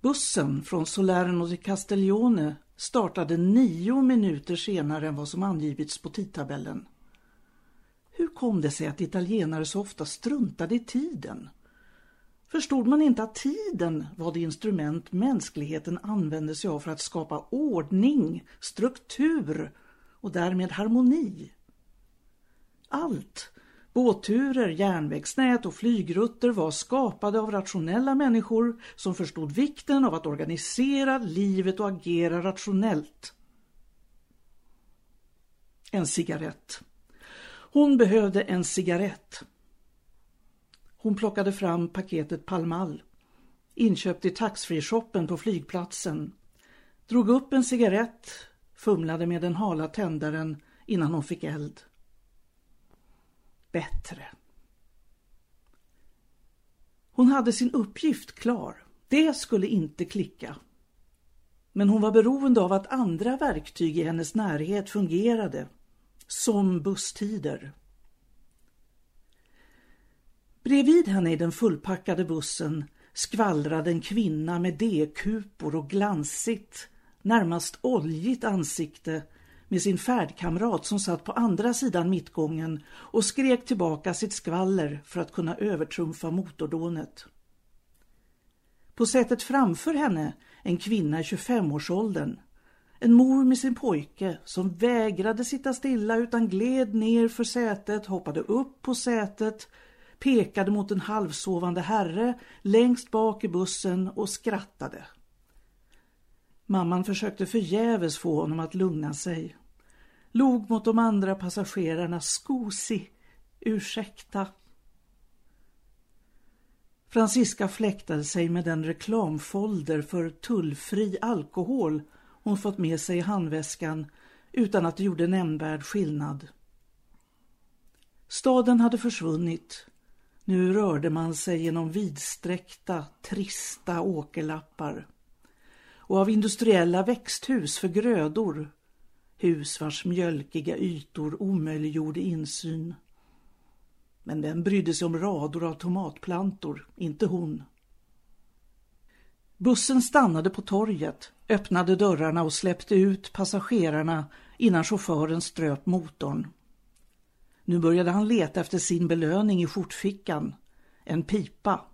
Bussen från Salerno till Castiglione startade nio minuter senare än vad som angivits på tidtabellen. Hur kom det sig att italienare så ofta struntade i tiden? Förstod man inte att tiden var det instrument mänskligheten använde sig av för att skapa ordning, struktur och därmed harmoni? Allt, båtturer, järnvägsnät och flygrutter var skapade av rationella människor som förstod vikten av att organisera livet och agera rationellt. En cigarett. Hon behövde en cigarett. Hon plockade fram paketet Palmal, inköpt i taxfree-shoppen på flygplatsen, drog upp en cigarett, fumlade med den hala tändaren innan hon fick eld. Bättre. Hon hade sin uppgift klar. Det skulle inte klicka. Men hon var beroende av att andra verktyg i hennes närhet fungerade, som busstider. Bredvid henne i den fullpackade bussen skvallrade en kvinna med D-kupor och glansigt, närmast oljigt ansikte med sin färdkamrat som satt på andra sidan mittgången och skrek tillbaka sitt skvaller för att kunna övertrumfa motordånet. På sätet framför henne en kvinna i 25-årsåldern. En mor med sin pojke som vägrade sitta stilla utan gled ner för sätet, hoppade upp på sätet pekade mot en halvsovande herre längst bak i bussen och skrattade. Mamman försökte förgäves få honom att lugna sig. Log mot de andra passagerarna skosi, ursäkta. Franziska fläktade sig med den reklamfolder för tullfri alkohol hon fått med sig i handväskan utan att det gjorde nämnvärd skillnad. Staden hade försvunnit nu rörde man sig genom vidsträckta, trista åkerlappar och av industriella växthus för grödor, hus vars mjölkiga ytor omöjliggjorde insyn. Men vem brydde sig om rader av tomatplantor? Inte hon. Bussen stannade på torget, öppnade dörrarna och släppte ut passagerarna innan chauffören ströp motorn. Nu började han leta efter sin belöning i skjortfickan, en pipa.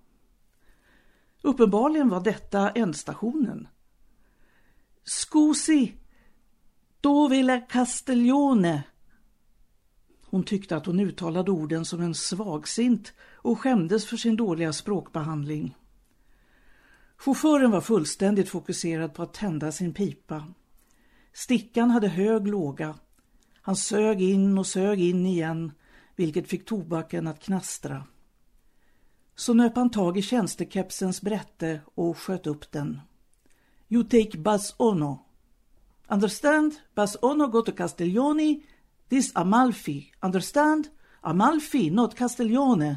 Uppenbarligen var detta ändstationen. Scusi, dove la Castiglione. Hon tyckte att hon uttalade orden som en svagsint och skämdes för sin dåliga språkbehandling. Chauffören var fullständigt fokuserad på att tända sin pipa. Stickan hade hög låga han sög in och sög in igen, vilket fick tobaken att knastra. Så nöp han tag i tjänstekepsens brätte och sköt upp den. You take bus ono. Understand? Bus ono go to Castiglione. This Amalfi. Understand? Amalfi, not Castiglione.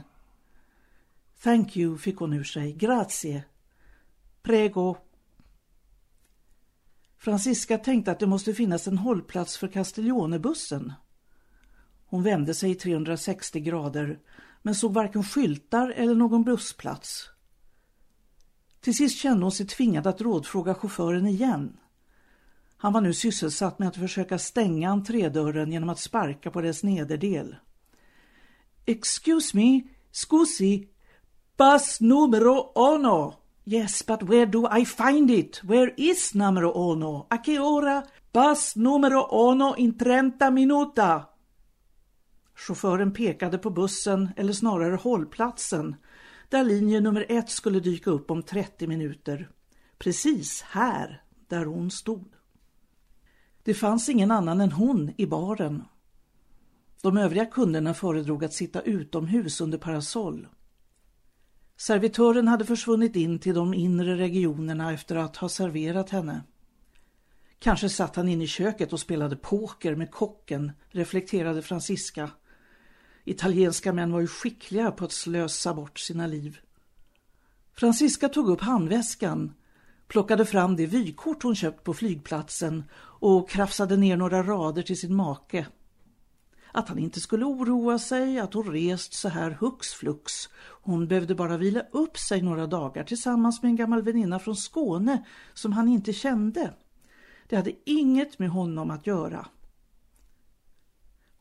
Thank you, fick hon ur sig. Grazie. Prego. Franziska tänkte att det måste finnas en hållplats för Castiglionebussen. Hon vände sig i 360 grader men såg varken skyltar eller någon bussplats. Till sist kände hon sig tvingad att rådfråga chauffören igen. Han var nu sysselsatt med att försöka stänga entrédörren genom att sparka på dess nederdel. Excuse me, scusi, pass numero uno. Yes, but where do I find it? Where is numero uno? A che ora? Pass numero uno in trenta minuta. Chauffören pekade på bussen, eller snarare hållplatsen, där linje nummer ett skulle dyka upp om 30 minuter. Precis här, där hon stod. Det fanns ingen annan än hon i baren. De övriga kunderna föredrog att sitta utomhus under parasoll. Servitören hade försvunnit in till de inre regionerna efter att ha serverat henne. Kanske satt han inne i köket och spelade poker med kocken, reflekterade Francisca. Italienska män var ju skickliga på att slösa bort sina liv. Franziska tog upp handväskan, plockade fram det vykort hon köpt på flygplatsen och krafsade ner några rader till sin make. att han inte skulle oroa sig att hon rest så här hux flux. Hon behövde bara vila upp sig några dagar tillsammans med en gammal väninna från Skåne som han inte kände. Det hade inget med honom att göra.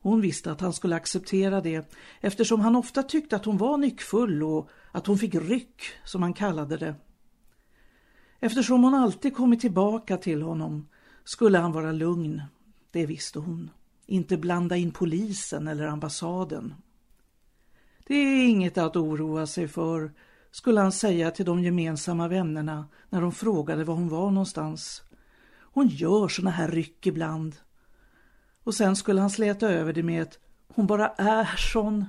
Hon visste att han skulle acceptera det eftersom han ofta tyckte att hon var nyckfull och att hon fick ryck, som han kallade det. Eftersom hon alltid kommit tillbaka till honom skulle han vara lugn, det visste hon. Inte blanda in polisen eller ambassaden. Det är inget att oroa sig för, skulle han säga till de gemensamma vännerna när de frågade var hon var någonstans. Hon gör såna här ryck ibland. Och sen skulle han släta över det med ett hon bara är sån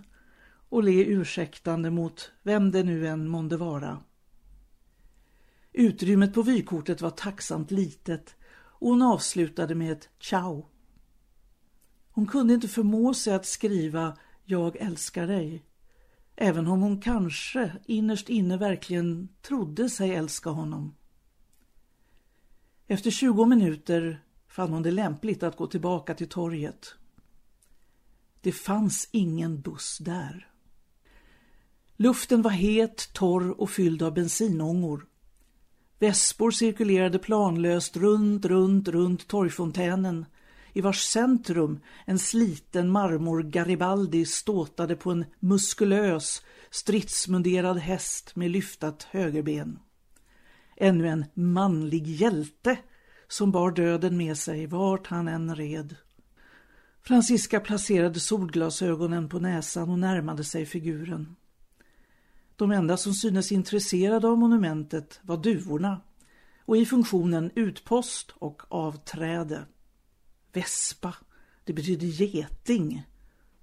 och le ursäktande mot vem det nu än månde vara. Utrymmet på vykortet var tacksamt litet och hon avslutade med ett ciao. Hon kunde inte förmå sig att skriva jag älskar dig. Även om hon kanske innerst inne verkligen trodde sig älska honom. Efter 20 minuter fann hon det lämpligt att gå tillbaka till torget. Det fanns ingen buss där. Luften var het, torr och fylld av bensinångor. Vespor cirkulerade planlöst runt, runt, runt torgfontänen i vars centrum en sliten marmor Garibaldi ståtade på en muskulös, stridsmunderad häst med lyftat högerben. Ännu en manlig hjälte som bar döden med sig vart han än red. Franziska placerade solglasögonen på näsan och närmade sig figuren. De enda som synes intresserade av monumentet var duvorna och i funktionen utpost och avträde. Vespa, det betyder geting,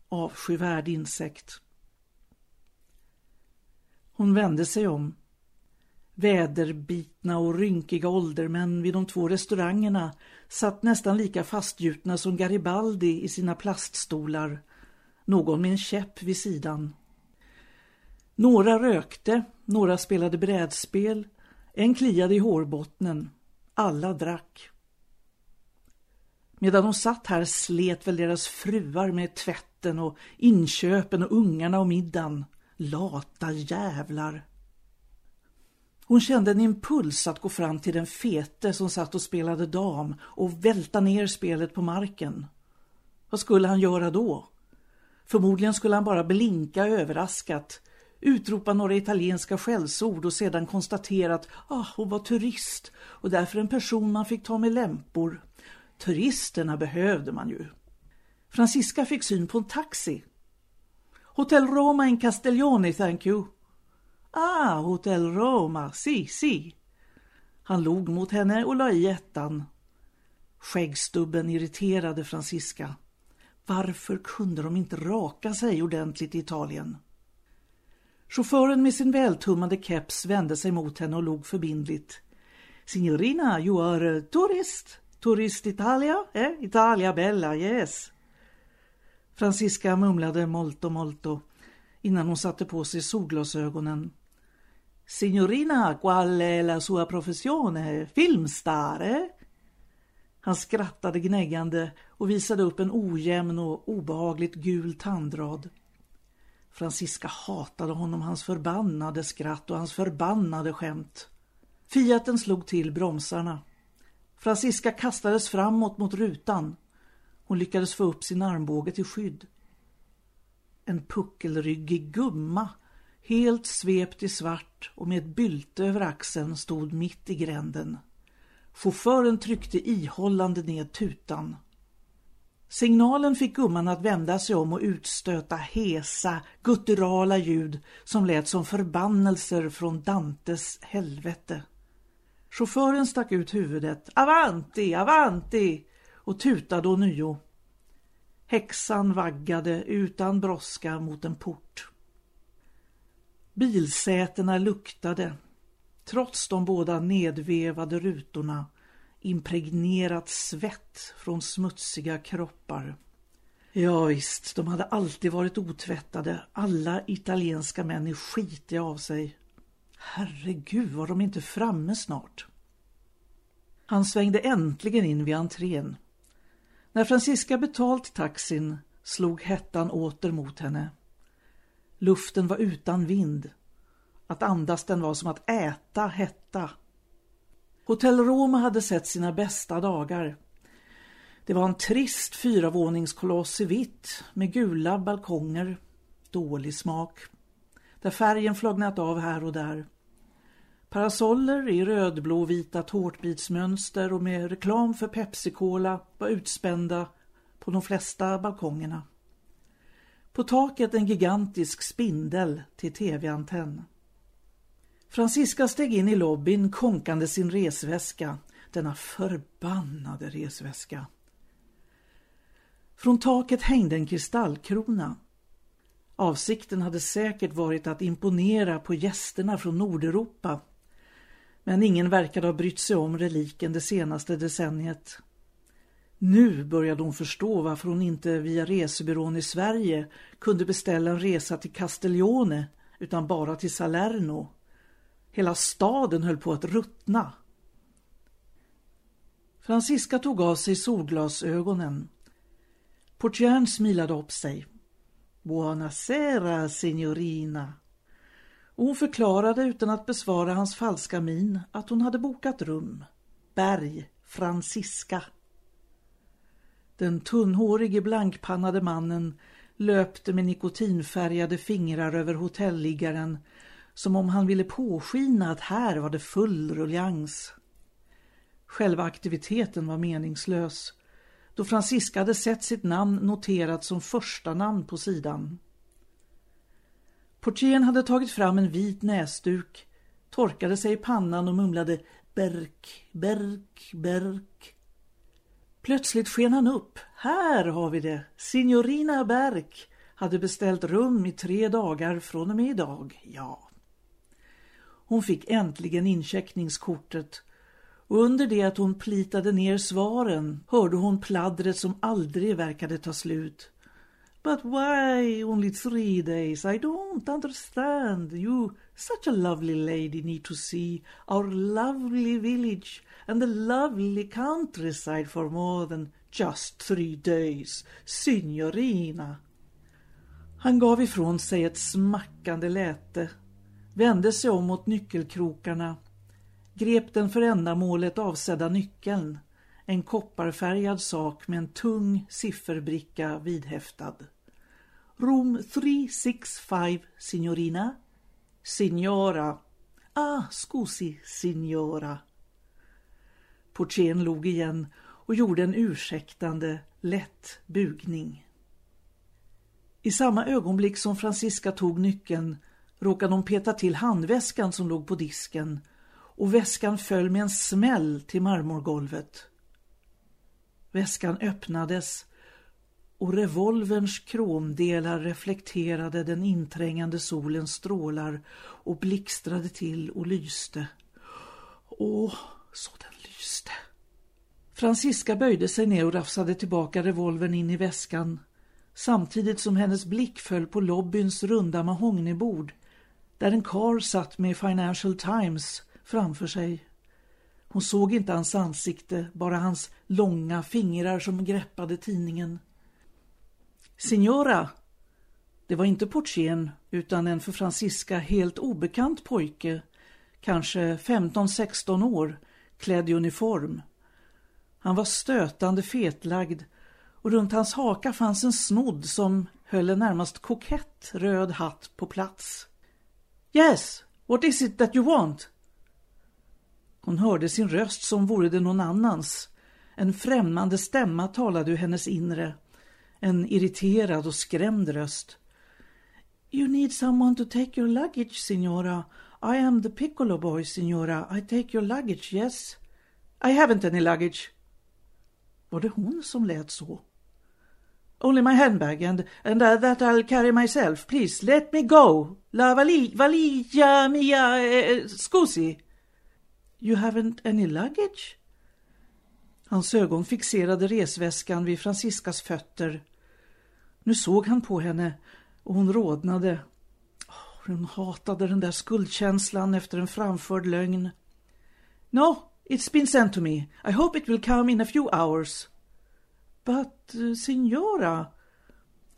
avskyvärd insekt. Hon vände sig om. Väderbitna och rynkiga åldermän vid de två restaurangerna satt nästan lika fastgjutna som Garibaldi i sina plaststolar, någon med en käpp vid sidan. Några rökte, några spelade brädspel, en kliade i hårbottnen. Alla drack. Medan de satt här slet väl deras fruar med tvätten och inköpen och ungarna och middagen. Lata jävlar. Hon kände en impuls att gå fram till den fete som satt och spelade dam och välta ner spelet på marken. Vad skulle han göra då? Förmodligen skulle han bara blinka överraskat utropa några italienska skällsord och sedan konstatera att ah, hon var turist och därför en person man fick ta med lämpor. Turisterna behövde man ju. Francisca fick syn på en taxi. Hotel Roma in Castiglione, thank you. Ah, Hotel Roma, si, si. Han log mot henne och la i ettan. Skäggstubben irriterade Francisca. Varför kunde de inte raka sig ordentligt i Italien? Chauffören med sin vältummade keps vände sig mot henne och log förbindligt. Signorina, you are a tourist. Tourist Italia? Eh? Italia bella, yes. Francisca mumlade molto molto innan hon satte på sig solglasögonen. Signorina, qual è la sua professione? filmstare? Han skrattade gnäggande och visade upp en ojämn och obehagligt gul tandrad. Francisca hatade honom, hans förbannade skratt och hans förbannade skämt. Fiaten slog till bromsarna. Francisca kastades framåt mot rutan. Hon lyckades få upp sin armbåge till skydd. En puckelryggig gumma, helt svept i svart och med ett bylte över axeln, stod mitt i gränden. Chauffören tryckte ihållande ned tutan. Signalen fick gumman att vända sig om och utstöta hesa, gutturala ljud som lät som förbannelser från Dantes helvete. Chauffören stack ut huvudet. Avanti, avanti! och tutade ånyo. Häxan vaggade utan brådska mot en port. Bilsätena luktade, trots de båda nedvevade rutorna impregnerat svett från smutsiga kroppar. Ja visst, de hade alltid varit otvättade. Alla italienska män är skitiga av sig. Herregud, var de inte framme snart? Han svängde äntligen in vid entrén. När Francisca betalt taxin slog hettan åter mot henne. Luften var utan vind. Att andas den var som att äta hetta. Hotell Roma hade sett sina bästa dagar. Det var en trist fyravåningskoloss i vitt med gula balkonger, dålig smak, där färgen flagnat av här och där. Parasoller i rödblåvita tårtbitsmönster och med reklam för Pepsi-Cola var utspända på de flesta balkongerna. På taket en gigantisk spindel till tv-antenn. Franziska steg in i lobbyn konkande sin resväska, denna förbannade resväska. Från taket hängde en kristallkrona. Avsikten hade säkert varit att imponera på gästerna från Nordeuropa. Men ingen verkade ha brytt sig om reliken det senaste decenniet. Nu började hon förstå varför hon inte via resebyrån i Sverige kunde beställa en resa till Castiglione utan bara till Salerno. Hela staden höll på att ruttna. Francisca tog av sig solglasögonen. Portieren smilade upp sig. Buonasera, signorina. Och hon förklarade utan att besvara hans falska min att hon hade bokat rum. Berg, Francisca. Den tunnhårige blankpannade mannen löpte med nikotinfärgade fingrar över hotelliggaren som om han ville påskina att här var det full ruljangs. Själva aktiviteten var meningslös då Franziska hade sett sitt namn noterat som första namn på sidan. Portieren hade tagit fram en vit näsduk, torkade sig i pannan och mumlade Berk, Berk, Berk. Plötsligt sken han upp. Här har vi det. Signorina Berk hade beställt rum i tre dagar från och med idag. Ja. Hon fick äntligen incheckningskortet och under det att hon plitade ner svaren hörde hon pladdret som aldrig verkade ta slut. But why only three days? I don't understand. You, such a lovely lady, need to see our lovely village and the lovely countryside for more than just three days. Signorina. Han gav ifrån sig ett smackande läte, vände sig om mot nyckelkrokarna, grep den för ändamålet avsedda nyckeln, en kopparfärgad sak med en tung sifferbricka vidhäftad. Room 365, signorina. Signora. Ah, scusi, signora. Portieren log igen och gjorde en ursäktande, lätt bugning. I samma ögonblick som Francisca tog nyckeln råkade hon peta till handväskan som låg på disken och väskan föll med en smäll till marmorgolvet. Väskan öppnades och revolverns kromdelar reflekterade den inträngande solens strålar och blixtrade till och lyste. Åh, så den lyste! Franziska böjde sig ner och rafsade tillbaka revolvern in i väskan samtidigt som hennes blick föll på lobbyns runda mahognybord där en kar satt med Financial Times framför sig. Hon såg inte hans ansikte, bara hans långa fingrar som greppade tidningen. Signora! Det var inte portieren utan en för Franziska helt obekant pojke, kanske 15-16 år, klädd i uniform. Han var stötande fetlagd och runt hans haka fanns en snodd som höll en närmast kokett röd hatt på plats. Yes, what is it that you want? Hon hörde sin röst som vore det någon annans. En främmande stämma talade ur hennes inre. En irriterad och skrämd röst. You need someone to take your luggage, signora. I am the piccolo boy, signora. I take your luggage, yes. I haven't any luggage. Var det hon som lät så? Only my handbag and, and uh, that I'll carry myself. Please, let me go. La vali, valigia mia, eh, eh scusi. You haven't any luggage? Hans ögon fixerade resväskan vid Franciskas fötter. Nu såg han på henne och hon rodnade. Hon hatade den där skuldkänslan efter en framförd lögn. No, it's been sent to me. I hope it will come in a few hours. But, uh, signora...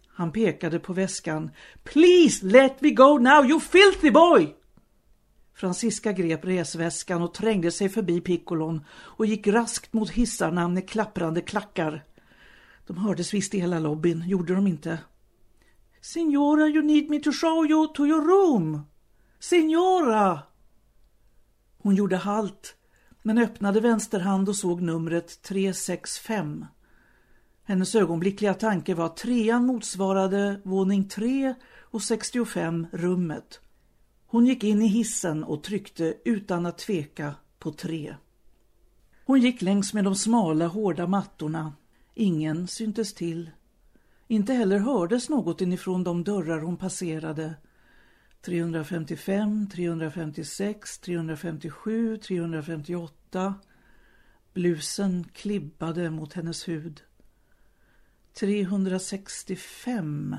Han pekade på väskan. Please let me go now, you filthy boy! Francisca grep resväskan och trängde sig förbi Piccolon och gick raskt mot hissarna med klapprande klackar. De hördes visst i hela lobbyn, gjorde de inte? Signora, you need me to show you to your room. Signora! Hon gjorde halt, men öppnade vänsterhand och såg numret 365. Hennes ögonblickliga tanke var att trean motsvarade våning 3 och 65 rummet. Hon gick in i hissen och tryckte utan att tveka på 3. Hon gick längs med de smala, hårda mattorna. Ingen syntes till. Inte heller hördes något inifrån de dörrar hon passerade. 355, 356, 357, 358. Blusen klibbade mot hennes hud. 365.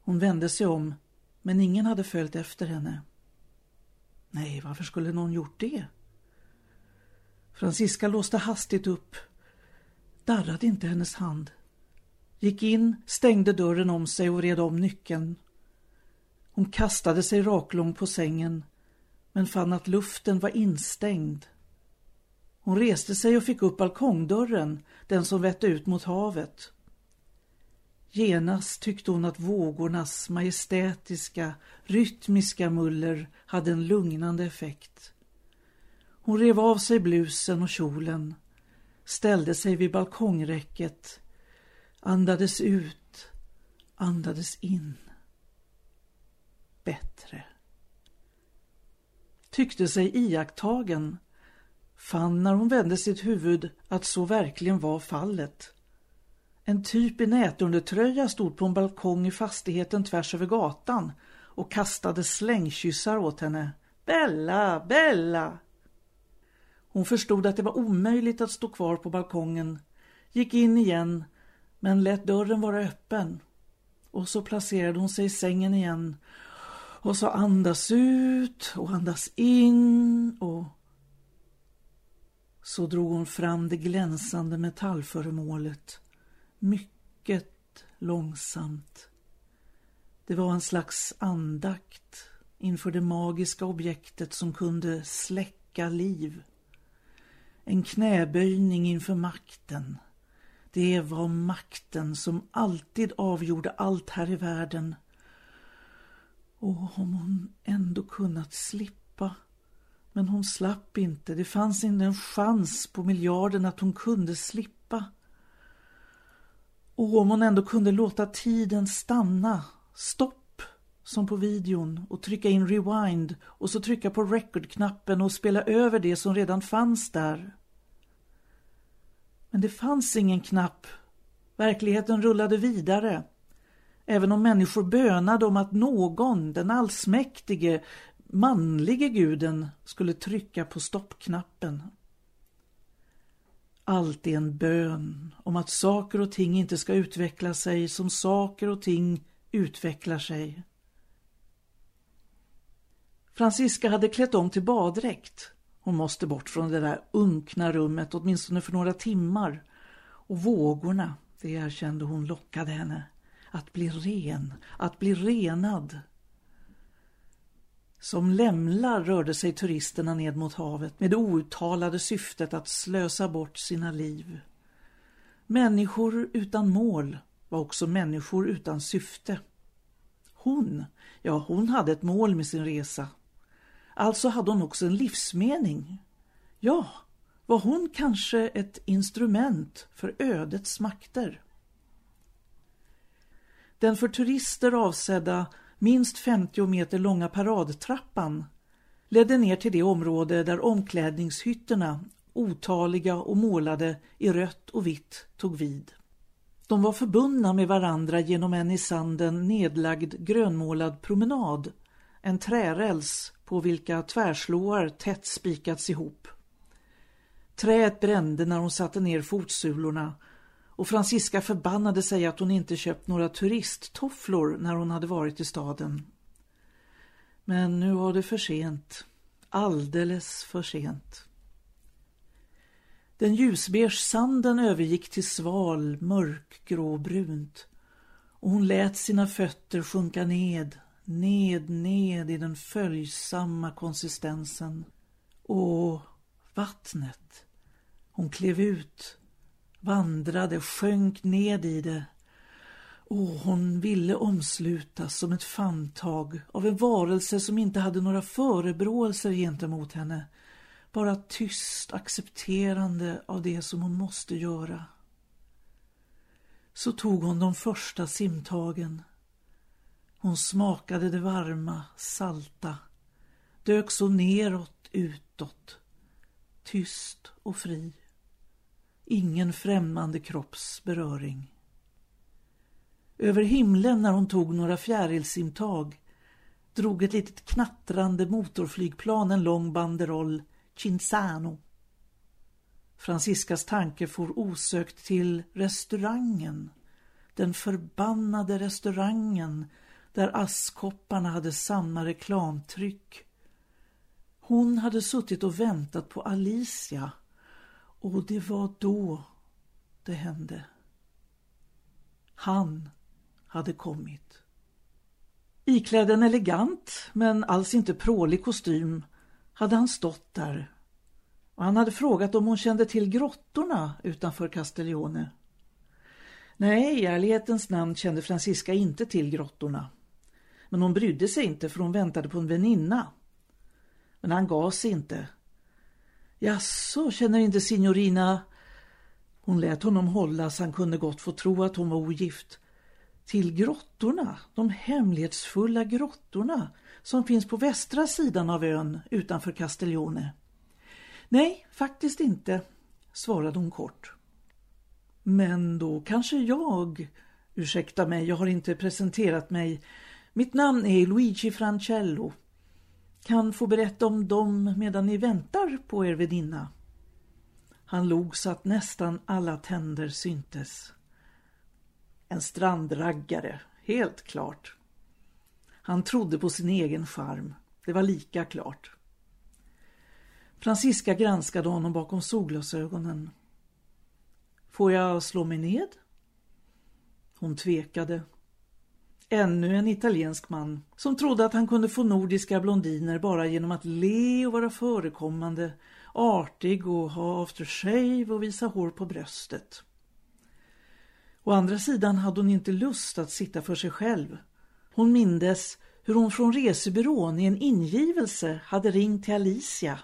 Hon vände sig om, men ingen hade följt efter henne. Nej, varför skulle någon gjort det? Francisca låste hastigt upp. Darrade inte hennes hand. Gick in, stängde dörren om sig och red om nyckeln. Hon kastade sig raklång på sängen, men fann att luften var instängd. Hon reste sig och fick upp balkongdörren, den som vette ut mot havet. Genast tyckte hon att vågornas majestätiska, rytmiska muller hade en lugnande effekt. Hon rev av sig blusen och kjolen, ställde sig vid balkongräcket, andades ut, andades in. Bättre. Tyckte sig iakttagen fann när hon vände sitt huvud att så verkligen var fallet. En typ i nätundertröja stod på en balkong i fastigheten tvärs över gatan och kastade slängkyssar åt henne. Bella, Bella! Hon förstod att det var omöjligt att stå kvar på balkongen, gick in igen men lät dörren vara öppen. Och så placerade hon sig i sängen igen och så andas ut och andas in och så drog hon fram det glänsande metallföremålet. Mycket långsamt. Det var en slags andakt inför det magiska objektet som kunde släcka liv. En knäböjning inför makten. Det var makten som alltid avgjorde allt här i världen. Och om hon ändå kunnat slippa men hon slapp inte. Det fanns inte en chans på miljarden att hon kunde slippa. Och om hon ändå kunde låta tiden stanna, stopp, som på videon, och trycka in rewind och så trycka på recordknappen och spela över det som redan fanns där. Men det fanns ingen knapp. Verkligheten rullade vidare. Även om människor bönade om att någon, den allsmäktige, manlige guden skulle trycka på stoppknappen. Allt är en bön om att saker och ting inte ska utveckla sig som saker och ting utvecklar sig. Franziska hade klätt om till baddräkt. Hon måste bort från det där unkna rummet åtminstone för några timmar. Och vågorna, det erkände hon lockade henne. Att bli ren, att bli renad. Som lämlar rörde sig turisterna ned mot havet med det outtalade syftet att slösa bort sina liv. Människor utan mål var också människor utan syfte. Hon, ja hon hade ett mål med sin resa. Alltså hade hon också en livsmening. Ja, var hon kanske ett instrument för ödets makter? Den för turister avsedda minst 50 meter långa paradtrappan ledde ner till det område där omklädningshytterna, otaliga och målade i rött och vitt, tog vid. De var förbundna med varandra genom en i sanden nedlagd grönmålad promenad, en träräls på vilka tvärslåar tätt spikats ihop. Träet brände när hon satte ner fotsulorna och Franziska förbannade sig att hon inte köpt några turisttofflor när hon hade varit i staden. Men nu var det för sent. Alldeles för sent. Den ljusbeige sanden övergick till sval, mörkgråbrunt och hon lät sina fötter sjunka ned, ned, ned i den följsamma konsistensen. Och vattnet. Hon klev ut, vandrade, sjönk ned i det. Och hon ville omslutas som ett famntag av en varelse som inte hade några förebråelser gentemot henne. Bara tyst accepterande av det som hon måste göra. Så tog hon de första simtagen. Hon smakade det varma, salta, dök så neråt, utåt, tyst och fri. Ingen främmande kropps beröring. Över himlen när hon tog några fjärilsimtag drog ett litet knattrande motorflygplan en lång banderoll Cinzano. Franciskas tanke for osökt till restaurangen. Den förbannade restaurangen där askkopparna hade samma reklamtryck. Hon hade suttit och väntat på Alicia och det var då det hände. Han hade kommit. Iklädd en elegant men alls inte prålig kostym hade han stått där och han hade frågat om hon kände till grottorna utanför Castiglione. Nej, i ärlighetens namn kände Francisca inte till grottorna. Men hon brydde sig inte för hon väntade på en väninna. Men han gav sig inte. Jaså, känner inte signorina... Hon lät honom hålla så han kunde gott få tro att hon var ogift. Till grottorna, de hemlighetsfulla grottorna som finns på västra sidan av ön utanför Castiglione. Nej, faktiskt inte, svarade hon kort. Men då kanske jag... Ursäkta mig, jag har inte presenterat mig. Mitt namn är Luigi Francello. Kan få berätta om dem medan ni väntar på er väninna. Han log så att nästan alla tänder syntes. En strandraggare, helt klart. Han trodde på sin egen charm. Det var lika klart. Francisca granskade honom bakom solglasögonen. Får jag slå mig ned? Hon tvekade. Ännu en italiensk man som trodde att han kunde få nordiska blondiner bara genom att le och vara förekommande, artig och ha aftershave och visa hår på bröstet. Å andra sidan hade hon inte lust att sitta för sig själv. Hon mindes hur hon från resebyrån i en ingivelse hade ringt till Alicia.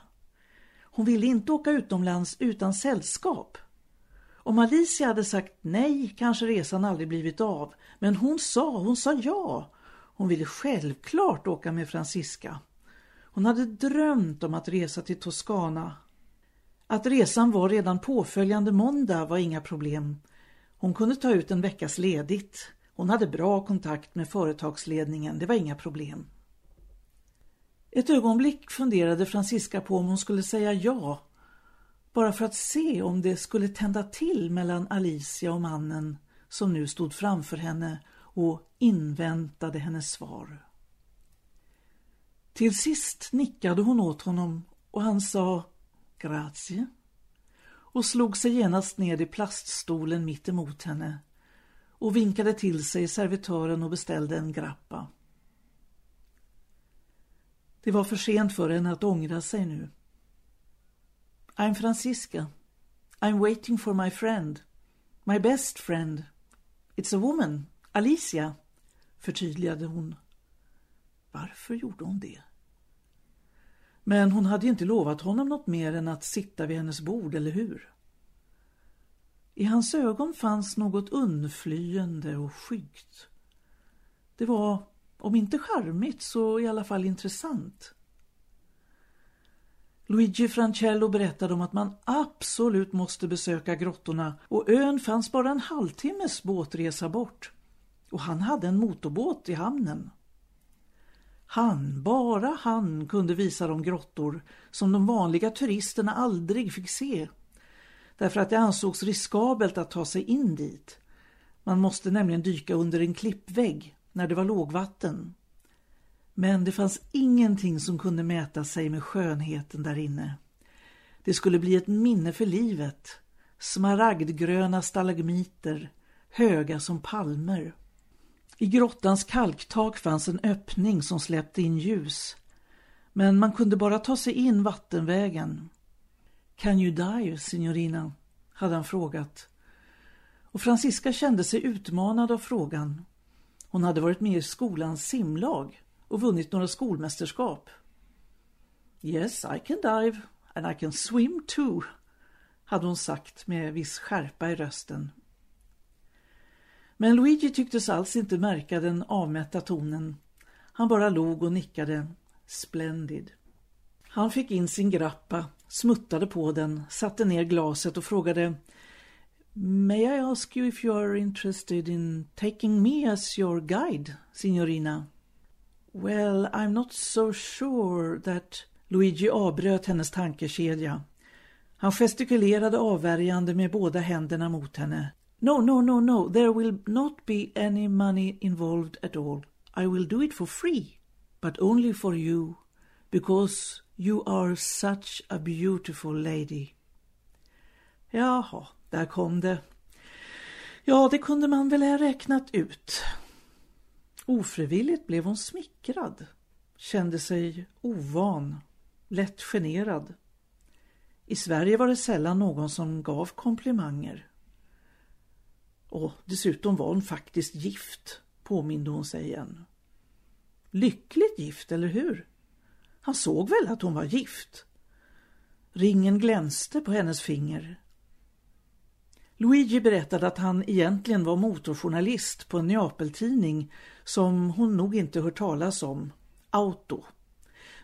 Hon ville inte åka utomlands utan sällskap. Om Alicia hade sagt nej kanske resan aldrig blivit av. Men hon sa, hon sa ja. Hon ville självklart åka med Francisca. Hon hade drömt om att resa till Toscana. Att resan var redan påföljande måndag var inga problem. Hon kunde ta ut en veckas ledigt. Hon hade bra kontakt med företagsledningen, det var inga problem. Ett ögonblick funderade Francisca på om hon skulle säga ja bara för att se om det skulle tända till mellan Alicia och mannen som nu stod framför henne och inväntade hennes svar. Till sist nickade hon åt honom och han sa grazie och slog sig genast ned i plaststolen mitt emot henne och vinkade till sig servitören och beställde en grappa. Det var för sent för henne att ångra sig nu. I'm Francisca. I'm waiting for my friend. My best friend. It's a woman, Alicia, förtydligade hon. Varför gjorde hon det? Men hon hade inte lovat honom något mer än att sitta vid hennes bord, eller hur? I hans ögon fanns något undflyende och skyggt. Det var, om inte charmigt, så i alla fall intressant. Luigi Francello berättade om att man absolut måste besöka grottorna och ön fanns bara en halvtimmes båtresa bort. Och han hade en motorbåt i hamnen. Han, bara han, kunde visa de grottor som de vanliga turisterna aldrig fick se. Därför att det ansågs riskabelt att ta sig in dit. Man måste nämligen dyka under en klippvägg när det var lågvatten. Men det fanns ingenting som kunde mäta sig med skönheten där inne. Det skulle bli ett minne för livet. Smaragdgröna stalagmiter, höga som palmer. I grottans kalktak fanns en öppning som släppte in ljus. Men man kunde bara ta sig in vattenvägen. Can you die, signorina? hade han frågat. Och Francisca kände sig utmanad av frågan. Hon hade varit med i skolans simlag och vunnit några skolmästerskap. Yes, I can dive and I can swim too, hade hon sagt med viss skärpa i rösten. Men Luigi tycktes alls inte märka den avmätta tonen. Han bara log och nickade. Splendid. Han fick in sin grappa, smuttade på den, satte ner glaset och frågade May I ask you if you are interested in taking me as your guide, signorina? Well, I'm not so sure that... Luigi avbröt hennes tankekedja. Han gestikulerade avvärjande med båda händerna mot henne. No, no, no, no, there will not be any money involved at all. I will do it for free, but only for you, because you are such a beautiful lady. Jaha, där kom det. Ja, det kunde man väl ha räknat ut. Ofrivilligt blev hon smickrad, kände sig ovan, lätt generad. I Sverige var det sällan någon som gav komplimanger. Och dessutom var hon faktiskt gift, påminde hon sig igen. Lyckligt gift, eller hur? Han såg väl att hon var gift. Ringen glänste på hennes finger. Luigi berättade att han egentligen var motorjournalist på en Neapeltidning som hon nog inte hört talas om, Auto.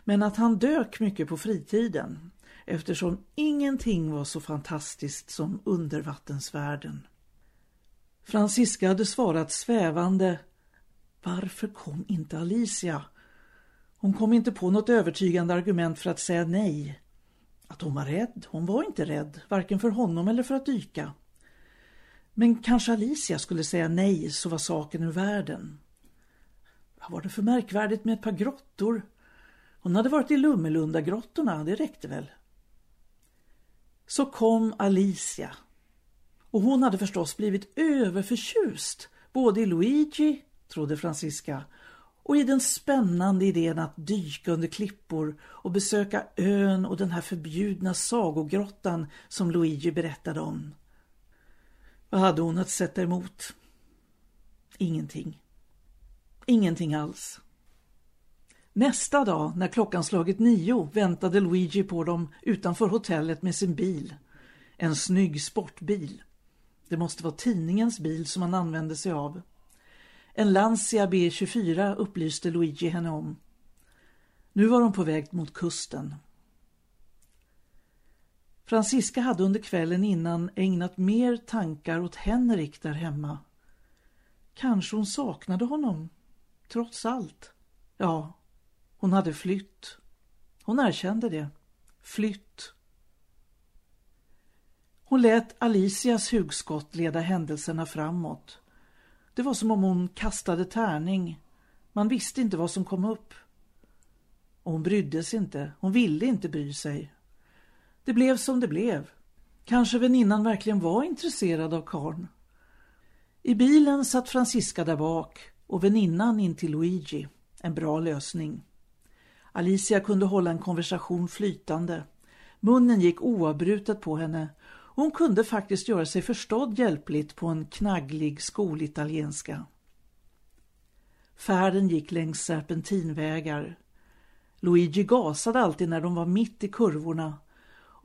Men att han dök mycket på fritiden eftersom ingenting var så fantastiskt som undervattensvärlden. Francisca hade svarat svävande. Varför kom inte Alicia? Hon kom inte på något övertygande argument för att säga nej. Att hon var rädd? Hon var inte rädd, varken för honom eller för att dyka. Men kanske Alicia skulle säga nej så var saken ur världen. Vad var det för märkvärdigt med ett par grottor? Hon hade varit i Lummelunda-grottorna, det räckte väl. Så kom Alicia. Och hon hade förstås blivit överförtjust både i Luigi, trodde Francisca, och i den spännande idén att dyka under klippor och besöka ön och den här förbjudna sagogrottan som Luigi berättade om. Vad hade hon att sätta emot? Ingenting. Ingenting alls. Nästa dag, när klockan slagit nio, väntade Luigi på dem utanför hotellet med sin bil. En snygg sportbil. Det måste vara tidningens bil som han använde sig av. En Lancia B24 upplyste Luigi henne om. Nu var de på väg mot kusten. Francisca hade under kvällen innan ägnat mer tankar åt Henrik där hemma. Kanske hon saknade honom, trots allt. Ja, hon hade flytt. Hon erkände det. Flytt. Hon lät Alicias hugskott leda händelserna framåt. Det var som om hon kastade tärning. Man visste inte vad som kom upp. Och hon brydde sig inte. Hon ville inte bry sig. Det blev som det blev. Kanske väninnan verkligen var intresserad av karn. I bilen satt Francisca där bak och väninnan in till Luigi. En bra lösning. Alicia kunde hålla en konversation flytande. Munnen gick oavbrutet på henne hon kunde faktiskt göra sig förstådd hjälpligt på en knagglig skolitalienska. Färden gick längs serpentinvägar. Luigi gasade alltid när de var mitt i kurvorna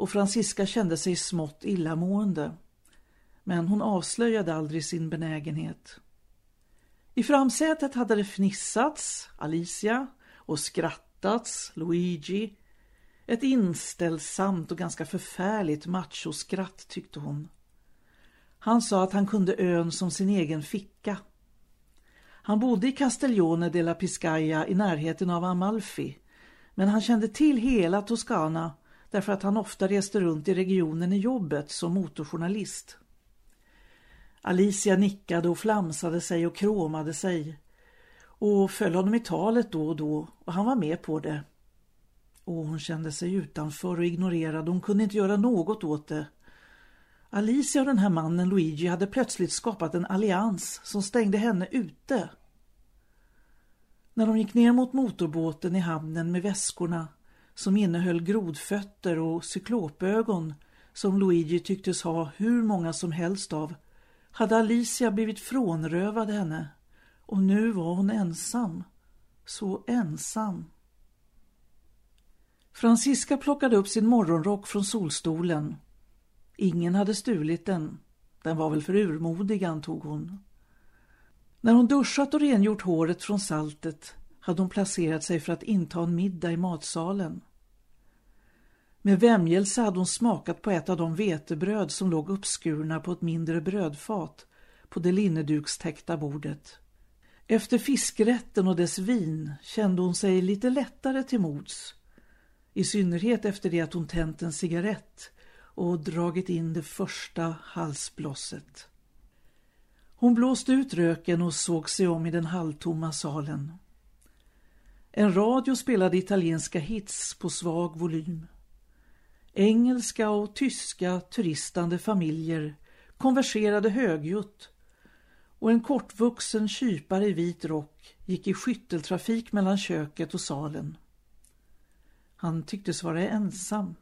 och Francisca kände sig smått illamående. Men hon avslöjade aldrig sin benägenhet. I framsätet hade det fnissats, Alicia, och skrattats, Luigi, ett inställsamt och ganska förfärligt machoskratt tyckte hon. Han sa att han kunde ön som sin egen ficka. Han bodde i Castiglione della Piscaya i närheten av Amalfi. Men han kände till hela Toscana därför att han ofta reste runt i regionen i jobbet som motorjournalist. Alicia nickade och flamsade sig och kråmade sig och föll honom i talet då och då och han var med på det. Och hon kände sig utanför och ignorerad. Hon kunde inte göra något åt det. Alicia och den här mannen Luigi hade plötsligt skapat en allians som stängde henne ute. När de gick ner mot motorbåten i hamnen med väskorna som innehöll grodfötter och cyklopögon som Luigi tycktes ha hur många som helst av hade Alicia blivit frånrövad henne och nu var hon ensam. Så ensam. Francisca plockade upp sin morgonrock från solstolen. Ingen hade stulit den. Den var väl för urmodig, antog hon. När hon duschat och rengjort håret från saltet hade hon placerat sig för att inta en middag i matsalen. Med vämjelse hade hon smakat på ett av de vetebröd som låg uppskurna på ett mindre brödfat på det linnedukstäckta bordet. Efter fiskrätten och dess vin kände hon sig lite lättare till mods. I synnerhet efter det att hon tänt en cigarett och dragit in det första halsblosset. Hon blåste ut röken och såg sig om i den halvtomma salen. En radio spelade italienska hits på svag volym. Engelska och tyska turistande familjer konverserade högljutt och en kortvuxen kypare i vit rock gick i skytteltrafik mellan köket och salen. Han tycktes vara ensam.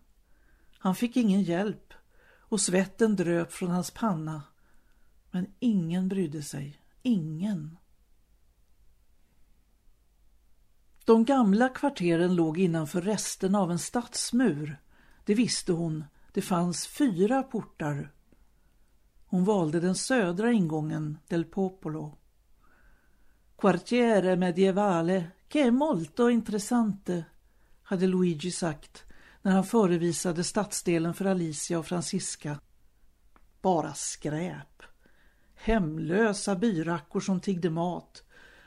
Han fick ingen hjälp och svetten dröp från hans panna. Men ingen brydde sig. Ingen. De gamla kvarteren låg innanför resterna av en stadsmur. Det visste hon. Det fanns fyra portar. Hon valde den södra ingången, del Popolo. Quartiere medievale che molto intressante hade Luigi sagt när han förevisade stadsdelen för Alicia och Francisca. Bara skräp. Hemlösa byrackor som tiggde mat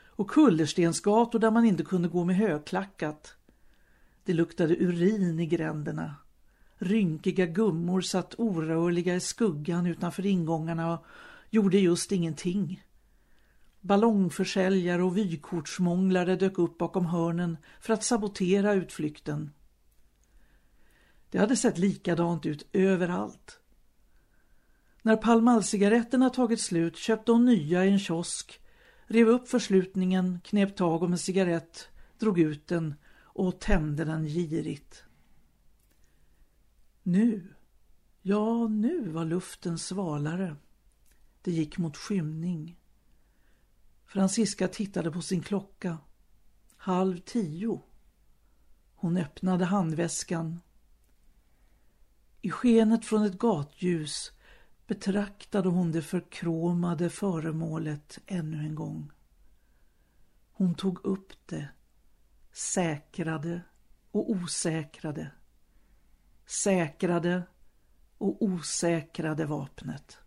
och kullerstensgator där man inte kunde gå med högklackat. Det luktade urin i gränderna. Rynkiga gummor satt orörliga i skuggan utanför ingångarna och gjorde just ingenting. Ballongförsäljare och vykortsmånglare dök upp bakom hörnen för att sabotera utflykten. Det hade sett likadant ut överallt. När palmallcigaretterna tagit slut köpte hon nya i en kiosk, rev upp förslutningen, knep tag om en cigarett, drog ut den och tände den girigt. Nu, ja nu var luften svalare. Det gick mot skymning. Franziska tittade på sin klocka. Halv tio. Hon öppnade handväskan. I skenet från ett gatljus betraktade hon det förkromade föremålet ännu en gång. Hon tog upp det, säkrade och osäkrade säkrade och osäkrade vapnet.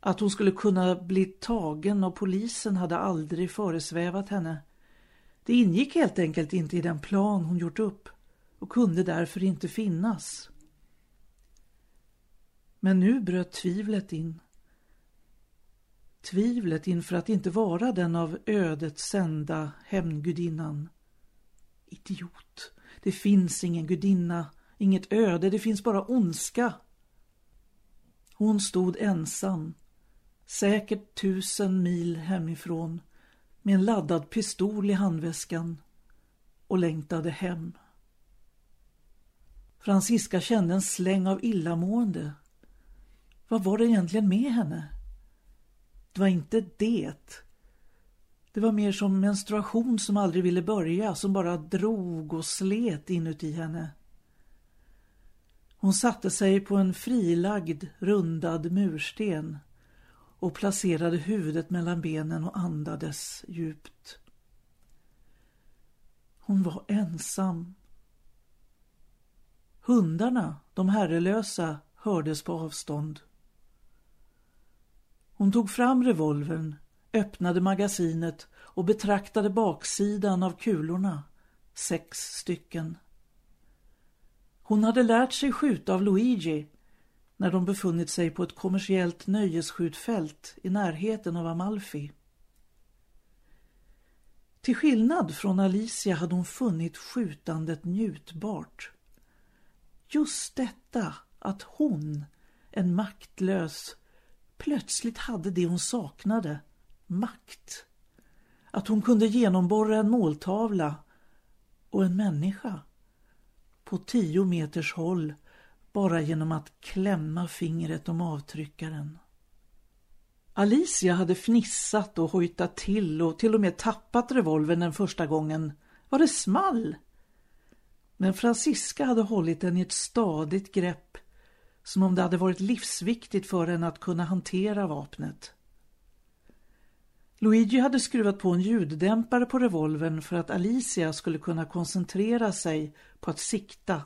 Att hon skulle kunna bli tagen av polisen hade aldrig föresvävat henne. Det ingick helt enkelt inte i den plan hon gjort upp och kunde därför inte finnas. Men nu bröt tvivlet in. Tvivlet inför att inte vara den av ödet sända hämndgudinnan. Idiot. Det finns ingen gudinna, inget öde, det finns bara ondska. Hon stod ensam, säkert tusen mil hemifrån, med en laddad pistol i handväskan och längtade hem. Franziska kände en släng av illamående. Vad var det egentligen med henne? Det var inte det. Det var mer som menstruation som aldrig ville börja, som bara drog och slet inuti henne. Hon satte sig på en frilagd, rundad mursten och placerade huvudet mellan benen och andades djupt. Hon var ensam. Hundarna, de herrelösa, hördes på avstånd. Hon tog fram revolvern öppnade magasinet och betraktade baksidan av kulorna. Sex stycken. Hon hade lärt sig skjuta av Luigi när de befunnit sig på ett kommersiellt nöjesskjutfält i närheten av Amalfi. Till skillnad från Alicia hade hon funnit skjutandet njutbart. Just detta att hon, en maktlös, plötsligt hade det hon saknade, makt. att hon kunde genomborra en måltavla och en människa på tio meters håll bara genom att klämma fingret om avtryckaren. Alicia hade fnissat och hojtat till och till och med tappat revolvern den första gången. Var det small? Men Francisca hade hållit den i ett stadigt grepp som om det hade varit livsviktigt för henne att kunna hantera vapnet. Luigi hade skruvat på en ljuddämpare på revolvern för att Alicia skulle kunna koncentrera sig på att sikta.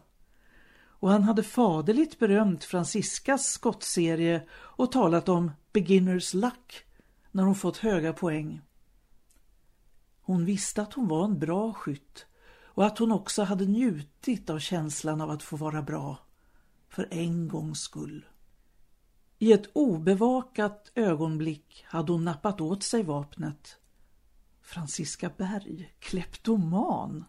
Och han hade faderligt berömt Franciscas skottserie och talat om beginners luck när hon fått höga poäng. Hon visste att hon var en bra skytt och att hon också hade njutit av känslan av att få vara bra, för en gångs skull. I ett obevakat ögonblick hade hon nappat åt sig vapnet. Franziska Berg, kleptoman.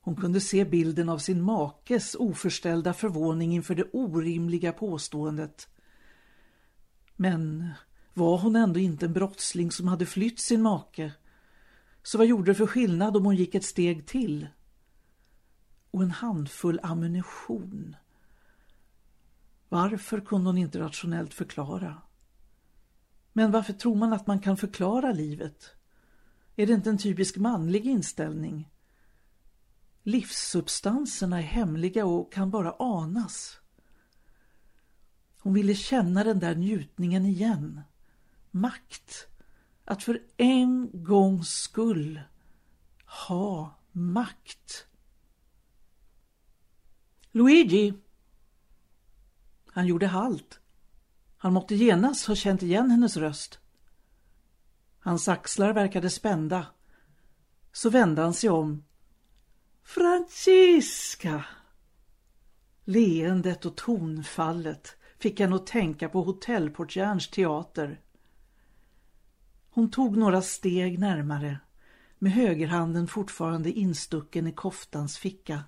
Hon kunde se bilden av sin makes oförställda förvåning inför det orimliga påståendet. Men var hon ändå inte en brottsling som hade flytt sin make? Så vad gjorde det för skillnad om hon gick ett steg till? Och en handfull ammunition. Varför kunde hon inte rationellt förklara? Men varför tror man att man kan förklara livet? Är det inte en typisk manlig inställning? Livssubstanserna är hemliga och kan bara anas. Hon ville känna den där njutningen igen. Makt. Att för en gångs skull ha makt. Luigi! Han gjorde halt. Han måtte genast ha känt igen hennes röst. Hans axlar verkade spända. Så vände han sig om. Francisca! Leendet och tonfallet fick henne att tänka på hotellportjärns teater. Hon tog några steg närmare, med högerhanden fortfarande instucken i koftans ficka.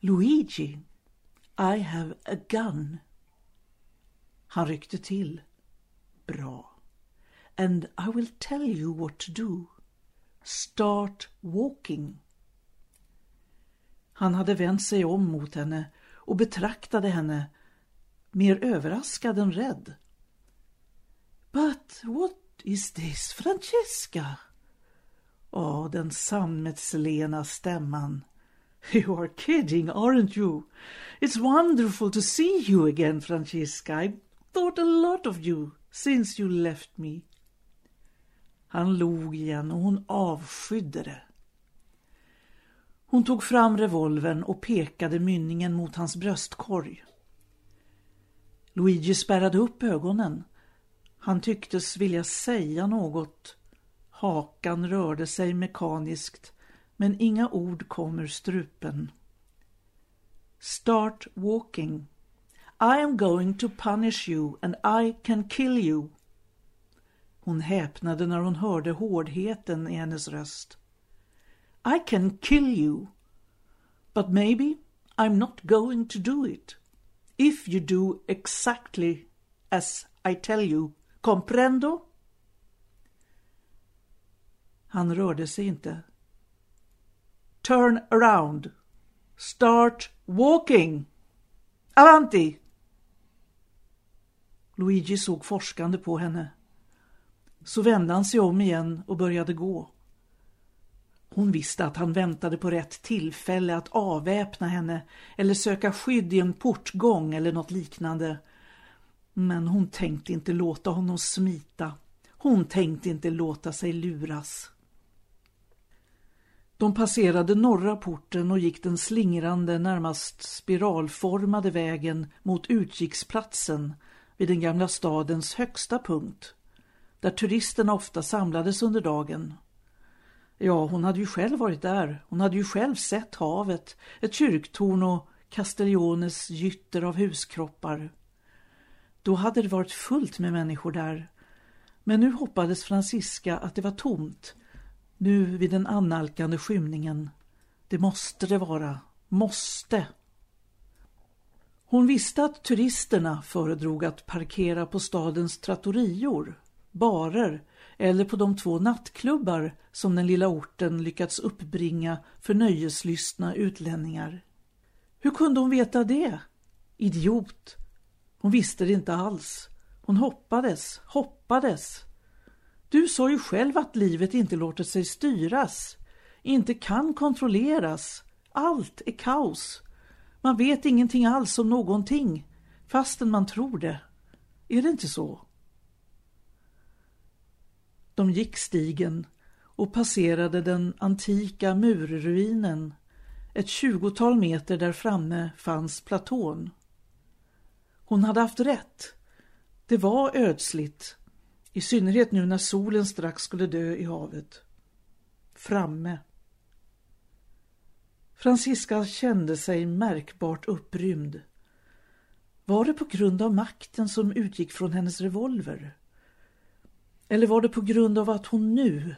Luigi, i have a gun. Han ryckte till. Bra. And I will tell you what to do. Start walking. Han hade vänt sig om mot henne och betraktade henne mer överraskad än rädd. But what is this, Francesca? Ja, den sammetslena stämman. You are kidding, aren't you? It's wonderful to see you again, Francesca. I thought a lot of you since you left me. Han log igen och hon avskydde det. Hon tog fram revolvern och pekade mynningen mot hans bröstkorg. Luigi spärrade upp ögonen. Han tycktes vilja säga något. Hakan rörde sig mekaniskt men inga ord kom ur strupen. Start walking. I am going to punish you and I can kill you. Hon häpnade när hon hörde hårdheten i hennes röst. I can kill you. But maybe I'm not going to do it. If you do exactly as I tell you, comprendo? Han rörde sig inte. Turn around. Start walking. Avanti! Luigi såg forskande på henne. Så vände han sig om igen och började gå. Hon visste att han väntade på rätt tillfälle att avväpna henne eller söka skydd i en portgång eller något liknande. Men hon tänkte inte låta honom smita. Hon tänkte inte låta sig luras. De passerade norra porten och gick den slingrande, närmast spiralformade vägen mot utkiksplatsen vid den gamla stadens högsta punkt, där turisterna ofta samlades under dagen. Ja, hon hade ju själv varit där. Hon hade ju själv sett havet, ett kyrktorn och Castelliones gytter av huskroppar. Då hade det varit fullt med människor där. Men nu hoppades Francisca att det var tomt. Nu vid den annalkande skymningen. Det måste det vara. Måste. Hon visste att turisterna föredrog att parkera på stadens trattorior barer eller på de två nattklubbar som den lilla orten lyckats uppbringa för nöjeslystna utlänningar. Hur kunde hon veta det? Idiot! Hon visste det inte alls. Hon hoppades, hoppades. Du sa ju själv att livet inte låter sig styras, inte kan kontrolleras. Allt är kaos. Man vet ingenting alls om någonting, fastän man tror det. Är det inte så? De gick stigen och passerade den antika murruinen. Ett tjugotal meter där framme fanns platån. Hon hade haft rätt. Det var ödsligt, i synnerhet nu när solen strax skulle dö i havet. Framme. Francisca kände sig märkbart upprymd. Var det på grund av makten som utgick från hennes revolver? Eller var det på grund av att hon nu,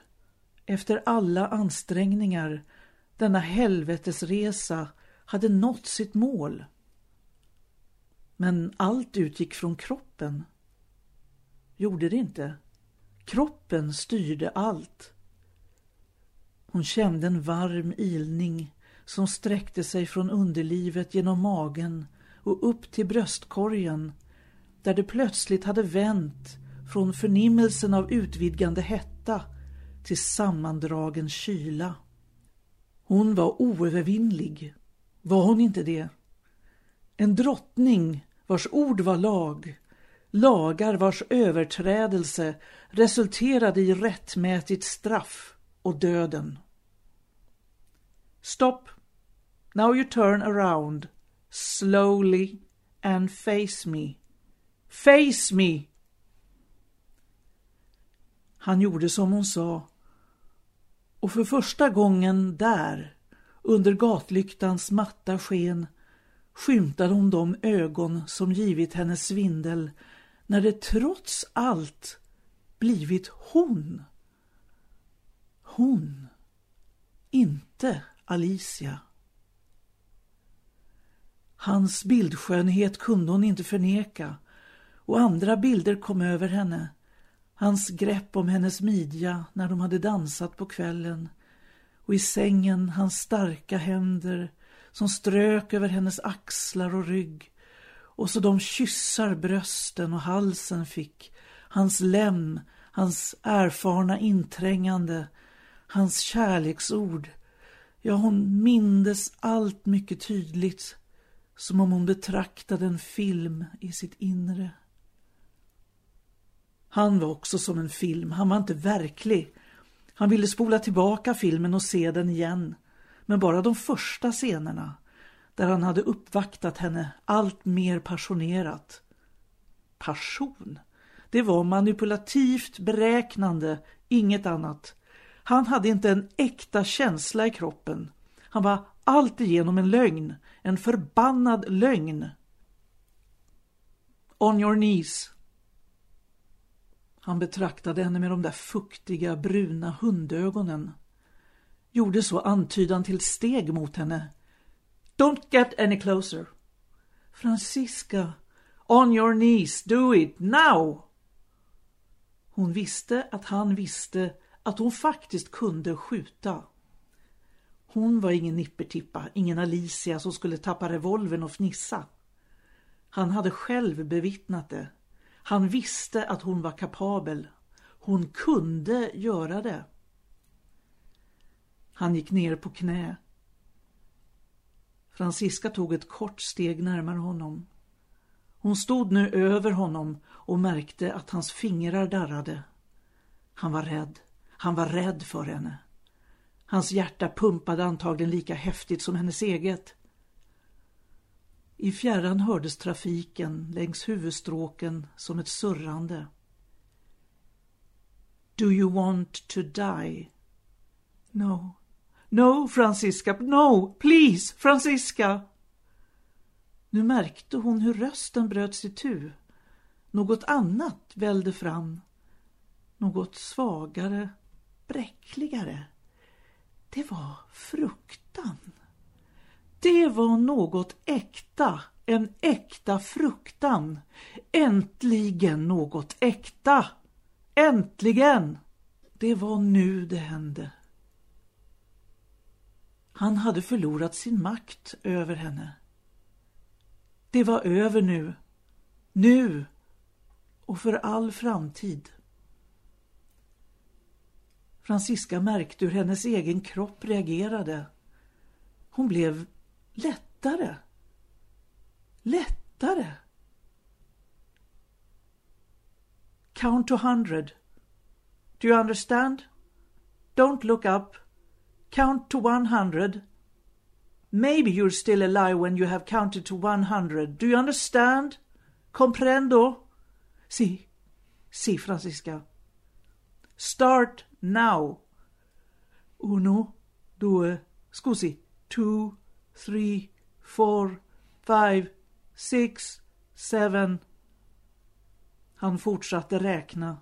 efter alla ansträngningar, denna helvetesresa, hade nått sitt mål? Men allt utgick från kroppen. Gjorde det inte? Kroppen styrde allt. Hon kände en varm ilning som sträckte sig från underlivet genom magen och upp till bröstkorgen där det plötsligt hade vänt från förnimmelsen av utvidgande hetta till sammandragen kyla. Hon var oövervinnlig. Var hon inte det? En drottning vars ord var lag, lagar vars överträdelse resulterade i rättmätigt straff och döden. Stop. Now you turn around, slowly and face me. Face me! Han gjorde som hon sa och för första gången där, under gatlyktans matta sken, skymtade hon de ögon som givit henne svindel när det trots allt blivit hon. Hon, inte Alicia. Hans bildskönhet kunde hon inte förneka och andra bilder kom över henne. Hans grepp om hennes midja när de hade dansat på kvällen och i sängen hans starka händer som strök över hennes axlar och rygg och så de kyssar brösten och halsen fick, hans lem, hans erfarna inträngande, hans kärleksord. Ja, hon mindes allt mycket tydligt, som om hon betraktade en film i sitt inre. Han var också som en film, han var inte verklig. Han ville spola tillbaka filmen och se den igen. Men bara de första scenerna, där han hade uppvaktat henne allt mer passionerat. Passion? Det var manipulativt beräknande, inget annat. Han hade inte en äkta känsla i kroppen. Han var alltigenom en lögn, en förbannad lögn. On your knees, han betraktade henne med de där fuktiga, bruna hundögonen. Gjorde så antydan till steg mot henne. Don't get any closer. Francisca, on your knees, do it, now! Hon visste att han visste att hon faktiskt kunde skjuta. Hon var ingen nippertippa, ingen Alicia som skulle tappa revolvern och fnissa. Han hade själv bevittnat det. Han visste att hon var kapabel. Hon kunde göra det. Han gick ner på knä. Franziska tog ett kort steg närmare honom. Hon stod nu över honom och märkte att hans fingrar darrade. Han var rädd. Han var rädd för henne. Hans hjärta pumpade antagligen lika häftigt som hennes eget. I fjärran hördes trafiken längs huvudstråken som ett surrande. Do you want to die? No. No, Francisca, no, please, Francisca! Nu märkte hon hur rösten bröts itu. tu. Något annat välde fram. Något svagare, bräckligare. Det var fruktan. Det var något äkta, en äkta fruktan. Äntligen något äkta. Äntligen! Det var nu det hände. Han hade förlorat sin makt över henne. Det var över nu. Nu och för all framtid. Francisca märkte hur hennes egen kropp reagerade. Hon blev lättare. Lättare. Count to hundred. Do you understand? Don't look up. Count to one hundred. Maybe you're still alive when you have counted to one hundred. Do you understand? Comprendo? Si. Si, Francisca. Start now. Uno, due, scusi. Two, three, four, five, six, seven. Han fortsatte räkna,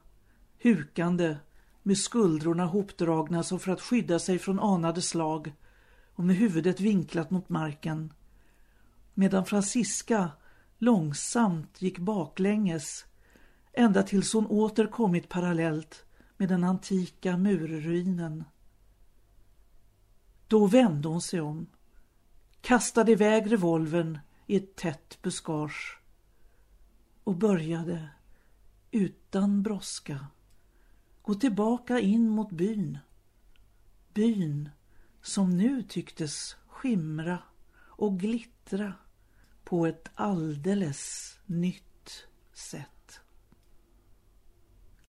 hukande, med skuldrorna hopdragna som för att skydda sig från anade slag och med huvudet vinklat mot marken. Medan Francisca långsamt gick baklänges ända tills hon åter kommit parallellt med den antika murruinen. Då vände hon sig om, kastade iväg revolvern i ett tätt buskage och började utan brådska gå tillbaka in mot byn. Byn som nu tycktes skimra och glittra på ett alldeles nytt sätt.